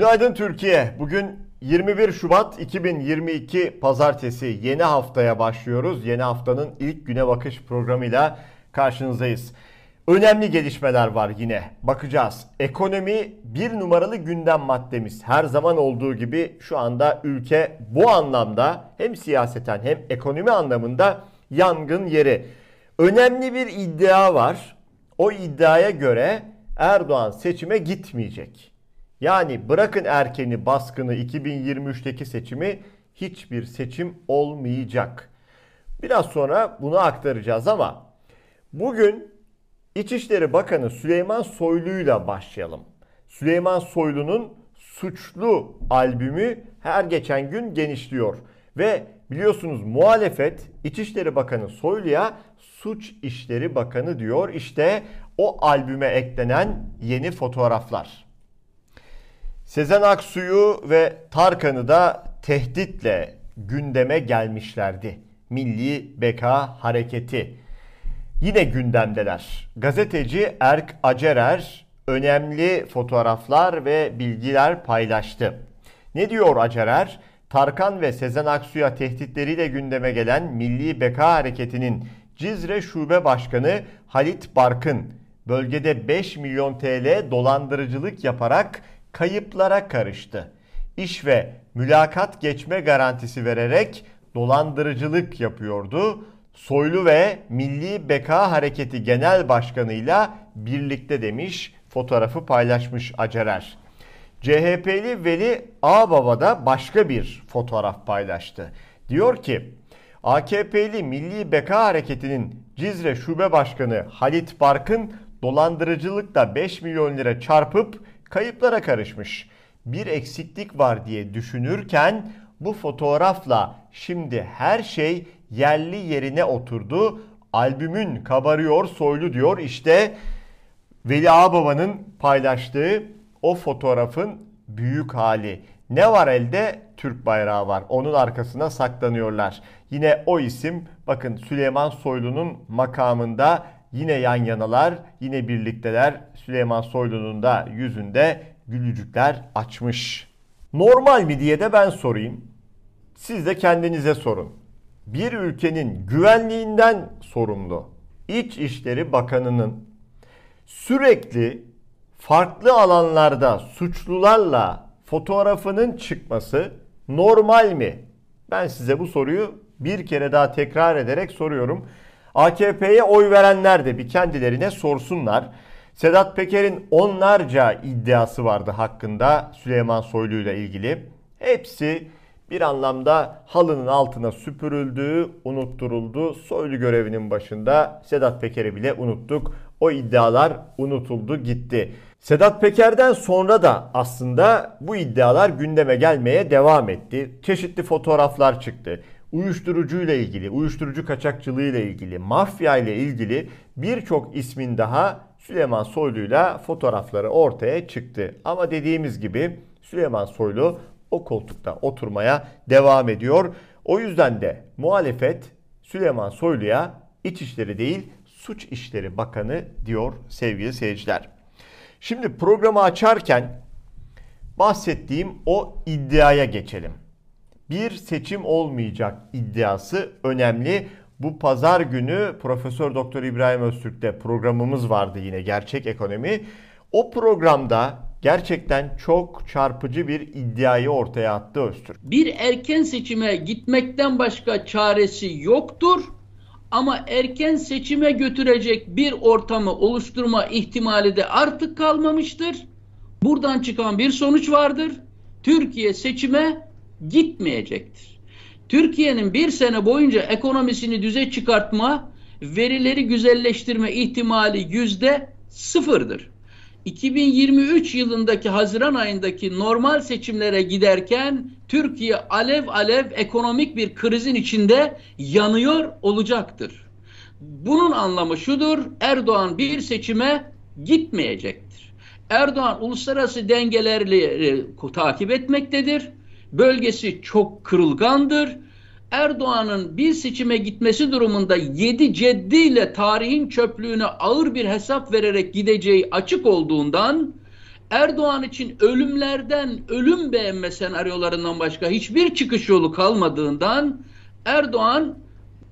Günaydın Türkiye. Bugün 21 Şubat 2022 Pazartesi yeni haftaya başlıyoruz. Yeni haftanın ilk güne bakış programıyla karşınızdayız. Önemli gelişmeler var yine. Bakacağız. Ekonomi bir numaralı gündem maddemiz. Her zaman olduğu gibi şu anda ülke bu anlamda hem siyaseten hem ekonomi anlamında yangın yeri. Önemli bir iddia var. O iddiaya göre Erdoğan seçime gitmeyecek. Yani bırakın erkeni baskını 2023'teki seçimi hiçbir seçim olmayacak. Biraz sonra bunu aktaracağız ama bugün İçişleri Bakanı Süleyman Soylu'yla başlayalım. Süleyman Soylu'nun Suçlu albümü her geçen gün genişliyor ve biliyorsunuz muhalefet İçişleri Bakanı Soylu'ya Suç İşleri Bakanı diyor. İşte o albüme eklenen yeni fotoğraflar. Sezen Aksu'yu ve Tarkan'ı da tehditle gündeme gelmişlerdi. Milli Beka Hareketi. Yine gündemdeler. Gazeteci Erk Acerer önemli fotoğraflar ve bilgiler paylaştı. Ne diyor Acerer? Tarkan ve Sezen Aksu'ya tehditleriyle gündeme gelen Milli Beka Hareketi'nin Cizre Şube Başkanı Halit Barkın bölgede 5 milyon TL dolandırıcılık yaparak kayıplara karıştı. İş ve mülakat geçme garantisi vererek dolandırıcılık yapıyordu. Soylu ve Milli Beka Hareketi Genel Başkanı'yla birlikte demiş, fotoğrafı paylaşmış Acerer. CHP'li Veli Ağbaba da başka bir fotoğraf paylaştı. Diyor ki, AKP'li Milli Beka Hareketi'nin Cizre Şube Başkanı Halit Barkın dolandırıcılıkta 5 milyon lira çarpıp kayıplara karışmış. Bir eksiklik var diye düşünürken bu fotoğrafla şimdi her şey yerli yerine oturdu. Albümün kabarıyor soylu diyor. İşte Veli Ağbaba'nın paylaştığı o fotoğrafın büyük hali. Ne var elde? Türk bayrağı var. Onun arkasına saklanıyorlar. Yine o isim bakın Süleyman Soylu'nun makamında yine yan yanalar, yine birlikteler. Süleyman Soylu'nun da yüzünde gülücükler açmış. Normal mi diye de ben sorayım. Siz de kendinize sorun. Bir ülkenin güvenliğinden sorumlu İçişleri Bakanı'nın sürekli farklı alanlarda suçlularla fotoğrafının çıkması normal mi? Ben size bu soruyu bir kere daha tekrar ederek soruyorum. AKP'ye oy verenler de bir kendilerine sorsunlar. Sedat Peker'in onlarca iddiası vardı hakkında Süleyman Soylu ile ilgili. Hepsi bir anlamda halının altına süpürüldü, unutturuldu. Soylu görevinin başında Sedat Peker'i bile unuttuk. O iddialar unutuldu gitti. Sedat Peker'den sonra da aslında bu iddialar gündeme gelmeye devam etti. Çeşitli fotoğraflar çıktı. Uyuşturucu ile ilgili, uyuşturucu kaçakçılığı ile ilgili, mafya ile ilgili birçok ismin daha Süleyman Soylu'yla fotoğrafları ortaya çıktı. Ama dediğimiz gibi Süleyman Soylu o koltukta oturmaya devam ediyor. O yüzden de muhalefet Süleyman Soylu'ya İçişleri değil Suç İşleri Bakanı diyor sevgili seyirciler. Şimdi programı açarken bahsettiğim o iddiaya geçelim. Bir seçim olmayacak iddiası önemli. Bu pazar günü Profesör Doktor İbrahim Öztürk'te programımız vardı yine Gerçek Ekonomi. O programda gerçekten çok çarpıcı bir iddiayı ortaya attı Öztürk. Bir erken seçime gitmekten başka çaresi yoktur. Ama erken seçime götürecek bir ortamı oluşturma ihtimali de artık kalmamıştır. Buradan çıkan bir sonuç vardır. Türkiye seçime gitmeyecektir. Türkiye'nin bir sene boyunca ekonomisini düze çıkartma, verileri güzelleştirme ihtimali yüzde sıfırdır. 2023 yılındaki Haziran ayındaki normal seçimlere giderken Türkiye alev alev ekonomik bir krizin içinde yanıyor olacaktır. Bunun anlamı şudur, Erdoğan bir seçime gitmeyecektir. Erdoğan uluslararası dengeleri takip etmektedir. Bölgesi çok kırılgandır. Erdoğan'ın bir seçime gitmesi durumunda yedi ceddiyle tarihin çöplüğüne ağır bir hesap vererek gideceği açık olduğundan Erdoğan için ölümlerden ölüm beğenme senaryolarından başka hiçbir çıkış yolu kalmadığından Erdoğan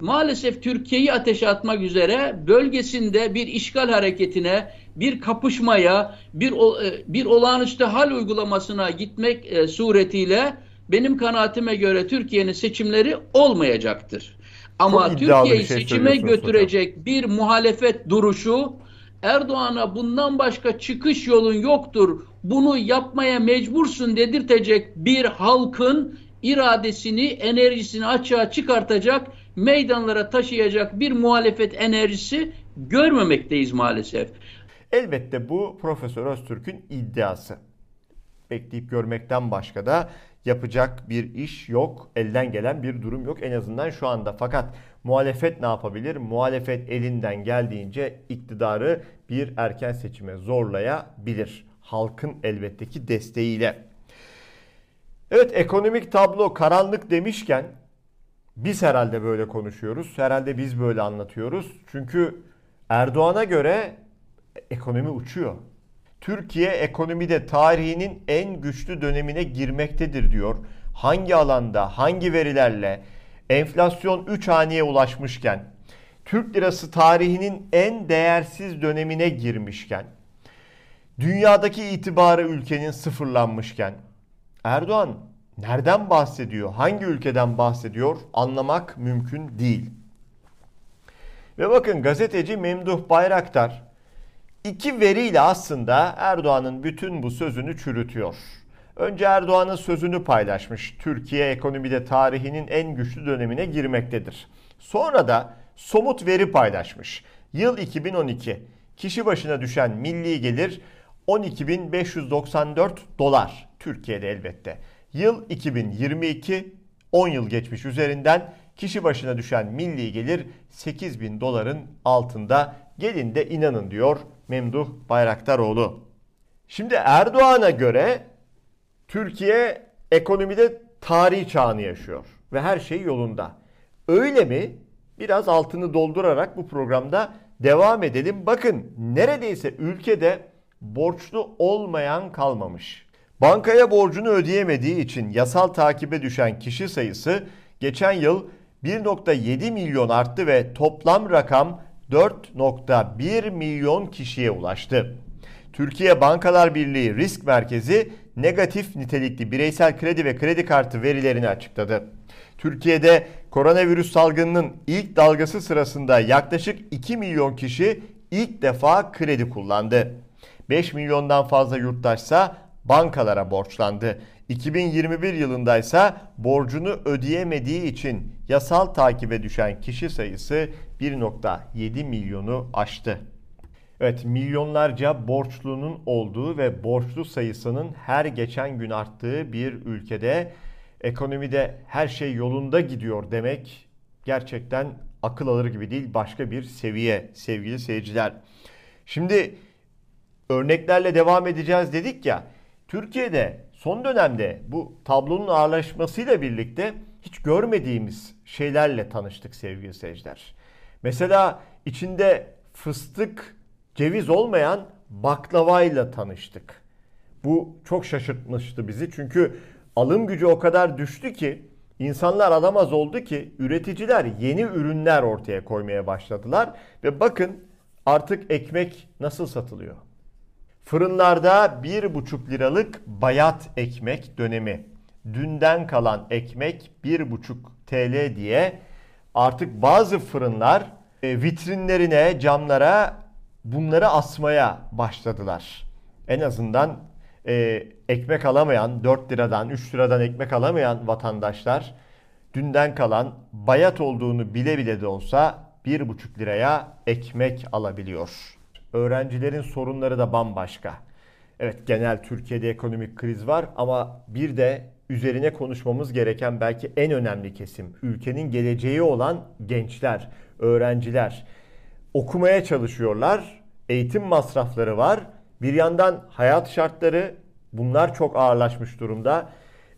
maalesef Türkiye'yi ateşe atmak üzere bölgesinde bir işgal hareketine, bir kapışmaya, bir e, bir olağanüstü hal uygulamasına gitmek e, suretiyle benim kanaatime göre Türkiye'nin seçimleri olmayacaktır. Ama Türkiye'yi şey seçime götürecek hocam. bir muhalefet duruşu Erdoğan'a bundan başka çıkış yolun yoktur. Bunu yapmaya mecbursun dedirtecek bir halkın iradesini, enerjisini açığa çıkartacak, meydanlara taşıyacak bir muhalefet enerjisi görmemekteyiz maalesef. Elbette bu Profesör Öztürk'ün iddiası. Bekleyip görmekten başka da yapacak bir iş yok, elden gelen bir durum yok en azından şu anda. Fakat muhalefet ne yapabilir? Muhalefet elinden geldiğince iktidarı bir erken seçime zorlayabilir. Halkın elbette ki desteğiyle. Evet ekonomik tablo karanlık demişken biz herhalde böyle konuşuyoruz. Herhalde biz böyle anlatıyoruz. Çünkü Erdoğan'a göre ekonomi uçuyor. Türkiye ekonomide tarihinin en güçlü dönemine girmektedir diyor. Hangi alanda, hangi verilerle enflasyon 3 haneye ulaşmışken, Türk lirası tarihinin en değersiz dönemine girmişken, dünyadaki itibarı ülkenin sıfırlanmışken, Erdoğan nereden bahsediyor, hangi ülkeden bahsediyor anlamak mümkün değil. Ve bakın gazeteci Memduh Bayraktar iki veriyle aslında Erdoğan'ın bütün bu sözünü çürütüyor. Önce Erdoğan'ın sözünü paylaşmış. Türkiye ekonomide tarihinin en güçlü dönemine girmektedir. Sonra da somut veri paylaşmış. Yıl 2012. Kişi başına düşen milli gelir 12.594 dolar. Türkiye'de elbette. Yıl 2022 10 yıl geçmiş üzerinden kişi başına düşen milli gelir 8000 doların altında. Gelin de inanın diyor Memduh Bayraktaroğlu. Şimdi Erdoğan'a göre Türkiye ekonomide tarihi çağını yaşıyor ve her şey yolunda. Öyle mi? Biraz altını doldurarak bu programda devam edelim. Bakın neredeyse ülkede borçlu olmayan kalmamış. Bankaya borcunu ödeyemediği için yasal takibe düşen kişi sayısı geçen yıl 1.7 milyon arttı ve toplam rakam 4.1 milyon kişiye ulaştı. Türkiye Bankalar Birliği Risk Merkezi negatif nitelikli bireysel kredi ve kredi kartı verilerini açıkladı. Türkiye'de koronavirüs salgınının ilk dalgası sırasında yaklaşık 2 milyon kişi ilk defa kredi kullandı. 5 milyondan fazla yurttaşsa bankalara borçlandı. 2021 yılında ise borcunu ödeyemediği için yasal takibe düşen kişi sayısı 1.7 milyonu aştı. Evet milyonlarca borçlunun olduğu ve borçlu sayısının her geçen gün arttığı bir ülkede ekonomide her şey yolunda gidiyor demek gerçekten akıl alır gibi değil başka bir seviye sevgili seyirciler. Şimdi örneklerle devam edeceğiz dedik ya Türkiye'de son dönemde bu tablonun ağırlaşmasıyla birlikte hiç görmediğimiz şeylerle tanıştık sevgili seyirciler. Mesela içinde fıstık, ceviz olmayan baklavayla tanıştık. Bu çok şaşırtmıştı bizi çünkü alım gücü o kadar düştü ki insanlar alamaz oldu ki üreticiler yeni ürünler ortaya koymaya başladılar ve bakın artık ekmek nasıl satılıyor. Fırınlarda 1,5 liralık bayat ekmek dönemi. Dünden kalan ekmek 1,5 TL diye artık bazı fırınlar e, vitrinlerine, camlara bunları asmaya başladılar. En azından e, ekmek alamayan, 4 liradan, 3 liradan ekmek alamayan vatandaşlar dünden kalan bayat olduğunu bile bile de olsa 1,5 liraya ekmek alabiliyor öğrencilerin sorunları da bambaşka. Evet genel Türkiye'de ekonomik kriz var ama bir de üzerine konuşmamız gereken belki en önemli kesim ülkenin geleceği olan gençler, öğrenciler okumaya çalışıyorlar. Eğitim masrafları var. Bir yandan hayat şartları bunlar çok ağırlaşmış durumda.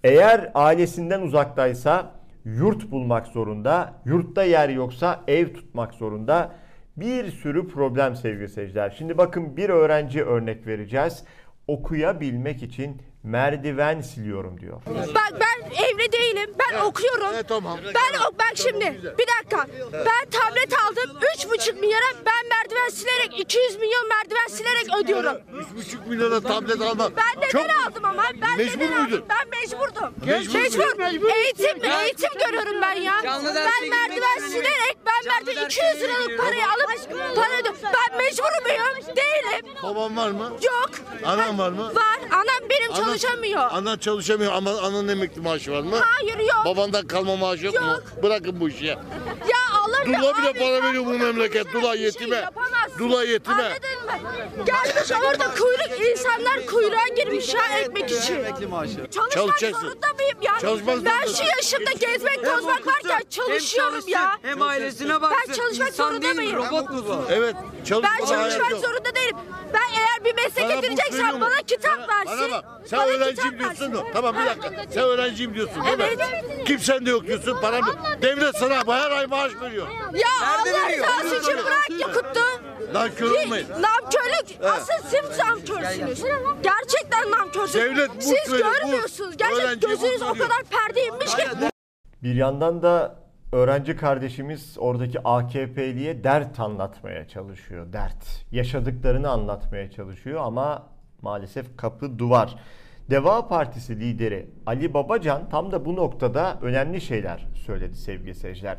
Eğer ailesinden uzaktaysa yurt bulmak zorunda. Yurtta yer yoksa ev tutmak zorunda bir sürü problem sevgili seyirciler. Şimdi bakın bir öğrenci örnek vereceğiz. okuyabilmek için merdiven siliyorum diyor. Bak ben evli değilim. Ben okuyorum. evet, tamam. Ben ok bak şimdi. Bir dakika. Ben tablet aldım. 3,5 milyara ben merdiven silerek 200 milyon merdiven silerek ödüyorum. 3,5 milyona tablet almak. Ben neden Çok aldım ama? Ben Mecbur muydun? Ben mecburdum. Mecbur Mecbur. Eğitim, eğitim görüyorum ben ya. Ben merdiven silerek ben merdiven derse 200 liralık parayı alıp para ödüyorum. Ben mecbur muyum? Değilim. baban var mı? Yok. Anan var mı? Var. Anam benim Anan- çalışamıyor. Anan çalışamıyor ama ananın emekli maaşı var mı? Hayır yok. Babandan kalma maaşı yok, mu? Yok. Bırakın bu işi ya. Ya Allah Dula bile abi, para veriyor bu memleket. güzel Dula şey yetime. yapamazsın. Dula yetime. Anladın mı? Gelmiş orada kuyruk insanlar kuyruğa girmiş ya ekmek için. Çalışmak Çalışacaksın. zorunda mıyım ya? Çalışmak ben şu yaşımda gezmek tozmak varken çalışıyorum ya. Hem ailesine baksın. Ben çalışmak İnsan zorunda değil mıyım? Robot mu bu? Evet. Ben Çalışmadan hayat çalışmak yok. zorunda değilim. Ben eğer bir meslek Sana mu? bana kitap Bana- versin. Bana bak. Sen Bana öğrenciyim kitap diyorsun versin. Tamam bir dakika. Sen öğrenciyim diyorsun değil Evet. mi? Kimsen de yok diyorsun. Param yok. Devlet sana her ay maaş veriyor. Ya Nerede Allah veriyor? rızası için bırak yakıttı. Nankör olmayın. Namkörlük. Asıl siz namkörsünüz. Gerçekten namkörsünüz. Devlet burs Siz görmüyorsunuz. Gerçekten gözünüz o kadar perdeymiş ki. Bir yandan da öğrenci kardeşimiz oradaki AKP'liye dert anlatmaya çalışıyor. Dert. Yaşadıklarını anlatmaya çalışıyor ama maalesef kapı duvar. Deva Partisi lideri Ali Babacan tam da bu noktada önemli şeyler söyledi sevgili seyirciler.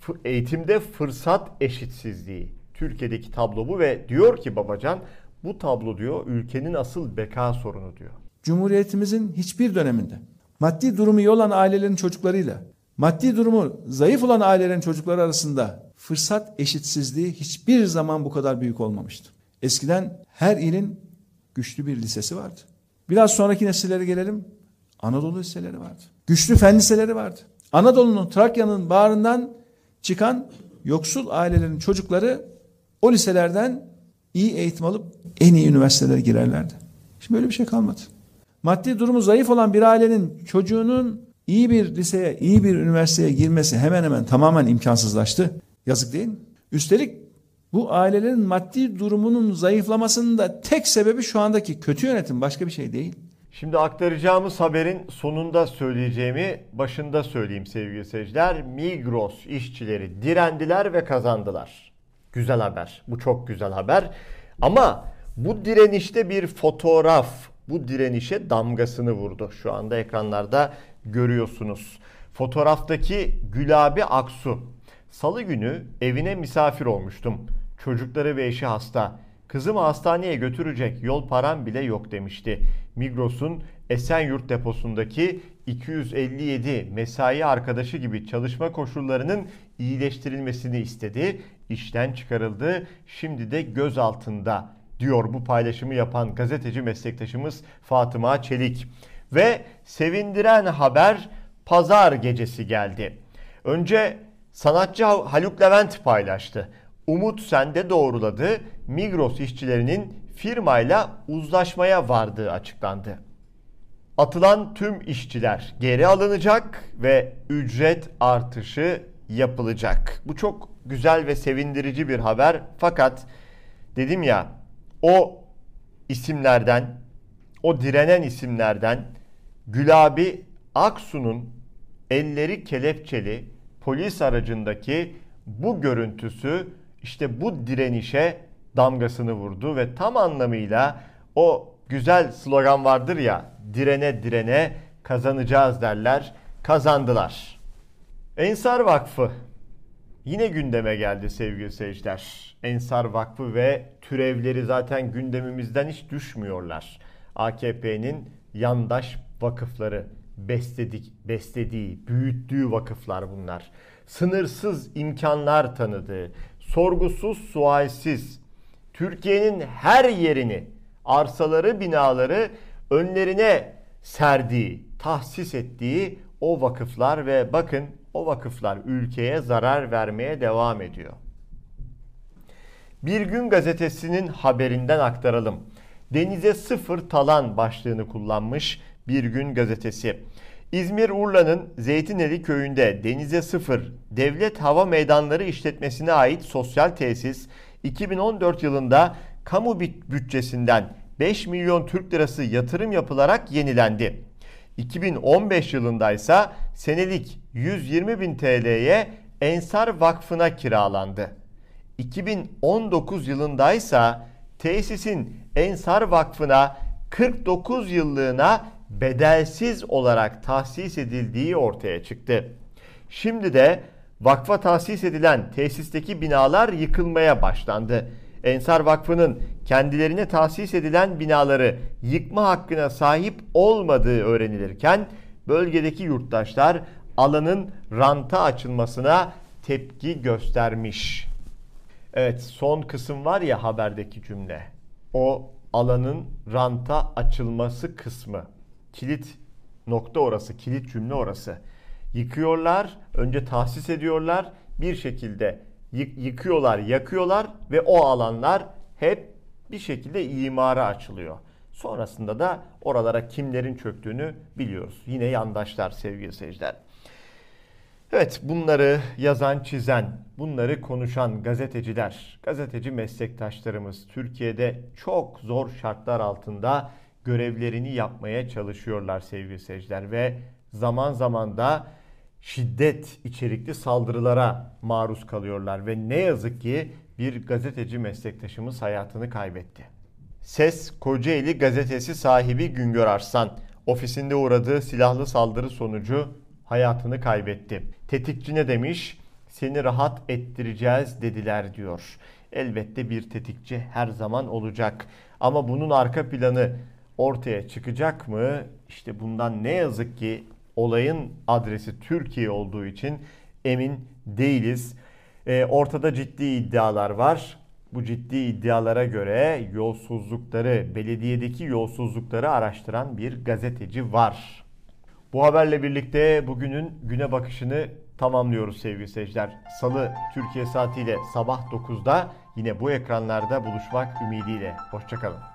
F- Eğitimde fırsat eşitsizliği. Türkiye'deki tablo bu ve diyor ki Babacan bu tablo diyor ülkenin asıl beka sorunu diyor. Cumhuriyetimizin hiçbir döneminde maddi durumu iyi olan ailelerin çocuklarıyla maddi durumu zayıf olan ailelerin çocukları arasında fırsat eşitsizliği hiçbir zaman bu kadar büyük olmamıştı. Eskiden her ilin güçlü bir lisesi vardı. Biraz sonraki nesillere gelelim. Anadolu liseleri vardı. Güçlü fen liseleri vardı. Anadolu'nun, Trakya'nın bağrından çıkan yoksul ailelerin çocukları o liselerden iyi eğitim alıp en iyi üniversitelere girerlerdi. Şimdi öyle bir şey kalmadı. Maddi durumu zayıf olan bir ailenin çocuğunun iyi bir liseye, iyi bir üniversiteye girmesi hemen hemen tamamen imkansızlaştı. Yazık değil mi? Üstelik bu ailelerin maddi durumunun zayıflamasının da tek sebebi şu andaki kötü yönetim başka bir şey değil. Şimdi aktaracağımız haberin sonunda söyleyeceğimi başında söyleyeyim sevgili seyirciler. Migros işçileri direndiler ve kazandılar. Güzel haber. Bu çok güzel haber. Ama bu direnişte bir fotoğraf bu direnişe damgasını vurdu. Şu anda ekranlarda görüyorsunuz. Fotoğraftaki Gülabi Aksu. Salı günü evine misafir olmuştum. Çocukları ve eşi hasta. Kızımı hastaneye götürecek yol param bile yok demişti. Migros'un Esenyurt deposundaki 257 mesai arkadaşı gibi çalışma koşullarının iyileştirilmesini istedi. İşten çıkarıldı. Şimdi de gözaltında diyor bu paylaşımı yapan gazeteci meslektaşımız Fatıma Çelik. Ve sevindiren haber pazar gecesi geldi. Önce sanatçı Haluk Levent paylaştı. Umut Sende doğruladı. Migros işçilerinin firmayla uzlaşmaya vardığı açıklandı. Atılan tüm işçiler geri alınacak ve ücret artışı yapılacak. Bu çok güzel ve sevindirici bir haber. Fakat dedim ya o isimlerden, o direnen isimlerden Gülabi Aksu'nun elleri kelepçeli polis aracındaki bu görüntüsü işte bu direnişe damgasını vurdu ve tam anlamıyla o güzel slogan vardır ya direne direne kazanacağız derler kazandılar. Ensar Vakfı yine gündeme geldi sevgili seyirciler. Ensar Vakfı ve türevleri zaten gündemimizden hiç düşmüyorlar. AKP'nin yandaş vakıfları besledik, beslediği, büyüttüğü vakıflar bunlar. Sınırsız imkanlar tanıdığı, sorgusuz sualsiz Türkiye'nin her yerini, arsaları, binaları önlerine serdiği, tahsis ettiği o vakıflar ve bakın o vakıflar ülkeye zarar vermeye devam ediyor. Bir Gün Gazetesi'nin haberinden aktaralım. Denize sıfır talan başlığını kullanmış Bir Gün Gazetesi. İzmir Urla'nın Zeytineli köyünde denize sıfır devlet hava meydanları işletmesine ait sosyal tesis 2014 yılında kamu bütçesinden 5 milyon Türk lirası yatırım yapılarak yenilendi. 2015 yılında ise senelik 120 bin TL'ye Ensar Vakfı'na kiralandı. 2019 yılında ise tesisin Ensar Vakfı'na 49 yıllığına bedelsiz olarak tahsis edildiği ortaya çıktı. Şimdi de vakfa tahsis edilen tesisteki binalar yıkılmaya başlandı. Ensar Vakfı'nın kendilerine tahsis edilen binaları yıkma hakkına sahip olmadığı öğrenilirken bölgedeki yurttaşlar alanın ranta açılmasına tepki göstermiş. Evet son kısım var ya haberdeki cümle. O alanın ranta açılması kısmı. Kilit nokta orası, kilit cümle orası. Yıkıyorlar, önce tahsis ediyorlar, bir şekilde yıkıyorlar, yakıyorlar ve o alanlar hep bir şekilde imara açılıyor. Sonrasında da oralara kimlerin çöktüğünü biliyoruz. Yine yandaşlar sevgili seyirciler. Evet bunları yazan çizen, bunları konuşan gazeteciler, gazeteci meslektaşlarımız Türkiye'de çok zor şartlar altında görevlerini yapmaya çalışıyorlar sevgili seyirciler ve zaman zaman da şiddet içerikli saldırılara maruz kalıyorlar ve ne yazık ki bir gazeteci meslektaşımız hayatını kaybetti. Ses Kocaeli gazetesi sahibi Güngör Arslan ofisinde uğradığı silahlı saldırı sonucu hayatını kaybetti. Tetikçi ne demiş? Seni rahat ettireceğiz dediler diyor. Elbette bir tetikçi her zaman olacak. Ama bunun arka planı ortaya çıkacak mı? İşte bundan ne yazık ki olayın adresi Türkiye olduğu için emin değiliz. Ee, ortada ciddi iddialar var. Bu ciddi iddialara göre yolsuzlukları, belediyedeki yolsuzlukları araştıran bir gazeteci var. Bu haberle birlikte bugünün güne bakışını tamamlıyoruz sevgili seyirciler. Salı Türkiye saatiyle sabah 9'da yine bu ekranlarda buluşmak ümidiyle. Hoşçakalın.